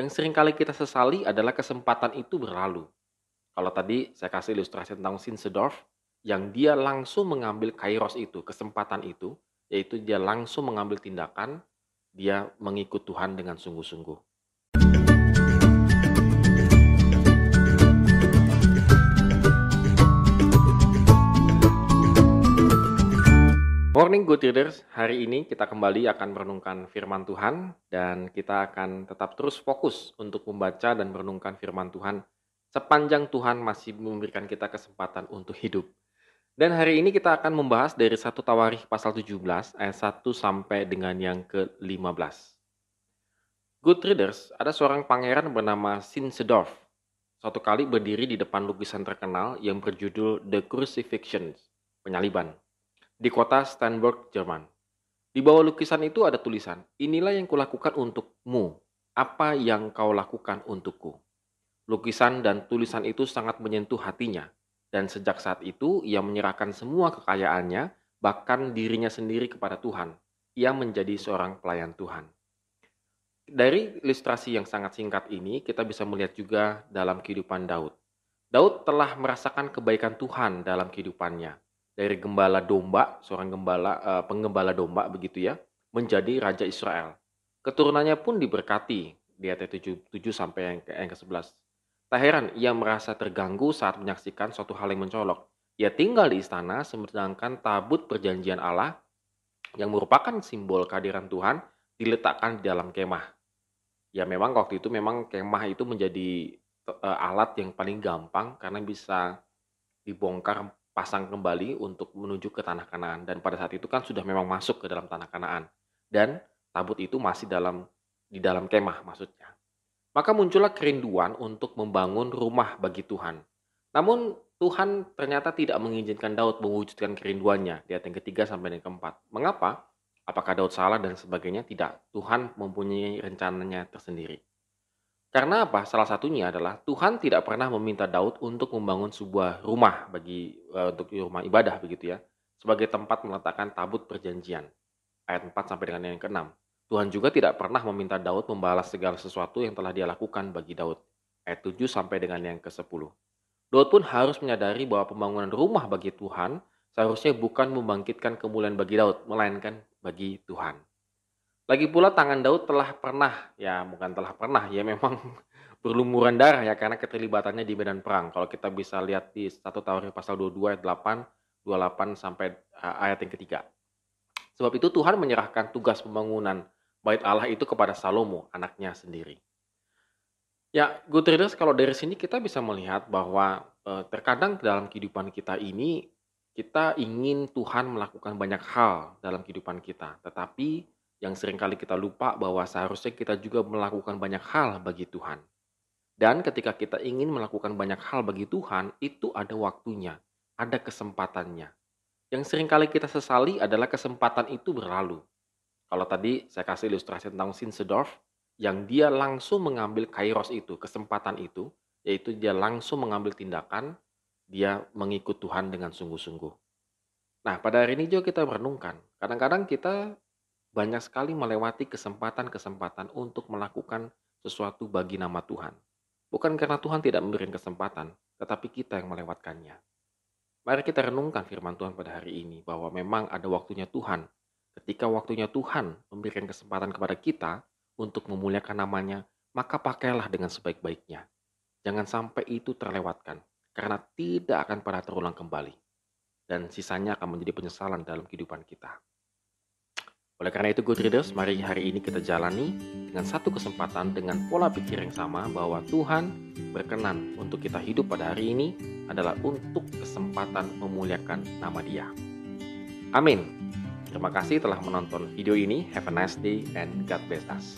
Yang sering kali kita sesali adalah kesempatan itu berlalu. Kalau tadi saya kasih ilustrasi tentang Sinsedorf, yang dia langsung mengambil kairos itu, kesempatan itu, yaitu dia langsung mengambil tindakan, dia mengikut Tuhan dengan sungguh-sungguh. Morning Good Readers, hari ini kita kembali akan merenungkan firman Tuhan dan kita akan tetap terus fokus untuk membaca dan merenungkan firman Tuhan sepanjang Tuhan masih memberikan kita kesempatan untuk hidup. Dan hari ini kita akan membahas dari satu Tawarikh pasal 17 ayat 1 sampai dengan yang ke-15. Good Readers, ada seorang pangeran bernama Sinsedorf. Suatu kali berdiri di depan lukisan terkenal yang berjudul The Crucifixion, penyaliban di kota Steinberg, Jerman. Di bawah lukisan itu ada tulisan, inilah yang kulakukan untukmu, apa yang kau lakukan untukku. Lukisan dan tulisan itu sangat menyentuh hatinya, dan sejak saat itu ia menyerahkan semua kekayaannya, bahkan dirinya sendiri kepada Tuhan. Ia menjadi seorang pelayan Tuhan. Dari ilustrasi yang sangat singkat ini, kita bisa melihat juga dalam kehidupan Daud. Daud telah merasakan kebaikan Tuhan dalam kehidupannya dari gembala domba, seorang gembala uh, penggembala domba begitu ya, menjadi raja Israel. Keturunannya pun diberkati di ayat 7, 7 sampai yang ke, yang ke-11. Tak heran ia merasa terganggu saat menyaksikan suatu hal yang mencolok. Ia tinggal di istana sedangkan tabut perjanjian Allah yang merupakan simbol kehadiran Tuhan diletakkan di dalam kemah. Ya memang waktu itu memang kemah itu menjadi uh, alat yang paling gampang karena bisa dibongkar pasang kembali untuk menuju ke tanah Kanaan dan pada saat itu kan sudah memang masuk ke dalam tanah Kanaan dan tabut itu masih dalam di dalam kemah maksudnya. Maka muncullah kerinduan untuk membangun rumah bagi Tuhan. Namun Tuhan ternyata tidak mengizinkan Daud mewujudkan kerinduannya di ayat yang ketiga sampai yang keempat. Mengapa? Apakah Daud salah dan sebagainya? Tidak. Tuhan mempunyai rencananya tersendiri. Karena apa? Salah satunya adalah Tuhan tidak pernah meminta Daud untuk membangun sebuah rumah bagi uh, untuk rumah ibadah begitu ya, sebagai tempat meletakkan tabut perjanjian. Ayat 4 sampai dengan yang ke-6. Tuhan juga tidak pernah meminta Daud membalas segala sesuatu yang telah dia lakukan bagi Daud. Ayat 7 sampai dengan yang ke-10. Daud pun harus menyadari bahwa pembangunan rumah bagi Tuhan seharusnya bukan membangkitkan kemuliaan bagi Daud, melainkan bagi Tuhan. Lagi pula tangan Daud telah pernah, ya bukan telah pernah, ya memang berlumuran darah ya karena keterlibatannya di medan perang. Kalau kita bisa lihat di satu tahun pasal 22 ayat 8, 28 sampai uh, ayat yang ketiga. Sebab itu Tuhan menyerahkan tugas pembangunan bait Allah itu kepada Salomo, anaknya sendiri. Ya, good readers, kalau dari sini kita bisa melihat bahwa uh, terkadang dalam kehidupan kita ini kita ingin Tuhan melakukan banyak hal dalam kehidupan kita, tetapi yang sering kali kita lupa bahwa seharusnya kita juga melakukan banyak hal bagi Tuhan. Dan ketika kita ingin melakukan banyak hal bagi Tuhan, itu ada waktunya, ada kesempatannya. Yang sering kali kita sesali adalah kesempatan itu berlalu. Kalau tadi saya kasih ilustrasi tentang Sinsedorf, yang dia langsung mengambil kairos itu, kesempatan itu, yaitu dia langsung mengambil tindakan, dia mengikut Tuhan dengan sungguh-sungguh. Nah, pada hari ini juga kita merenungkan. Kadang-kadang kita banyak sekali melewati kesempatan-kesempatan untuk melakukan sesuatu bagi nama Tuhan. Bukan karena Tuhan tidak memberikan kesempatan, tetapi kita yang melewatkannya. Mari kita renungkan firman Tuhan pada hari ini bahwa memang ada waktunya Tuhan. Ketika waktunya Tuhan memberikan kesempatan kepada kita untuk memuliakan namanya, maka pakailah dengan sebaik-baiknya. Jangan sampai itu terlewatkan, karena tidak akan pernah terulang kembali. Dan sisanya akan menjadi penyesalan dalam kehidupan kita. Oleh karena itu, good readers, mari hari ini kita jalani dengan satu kesempatan dengan pola pikir yang sama bahwa Tuhan berkenan untuk kita hidup pada hari ini adalah untuk kesempatan memuliakan nama Dia. Amin. Terima kasih telah menonton video ini. Have a nice day and God bless us.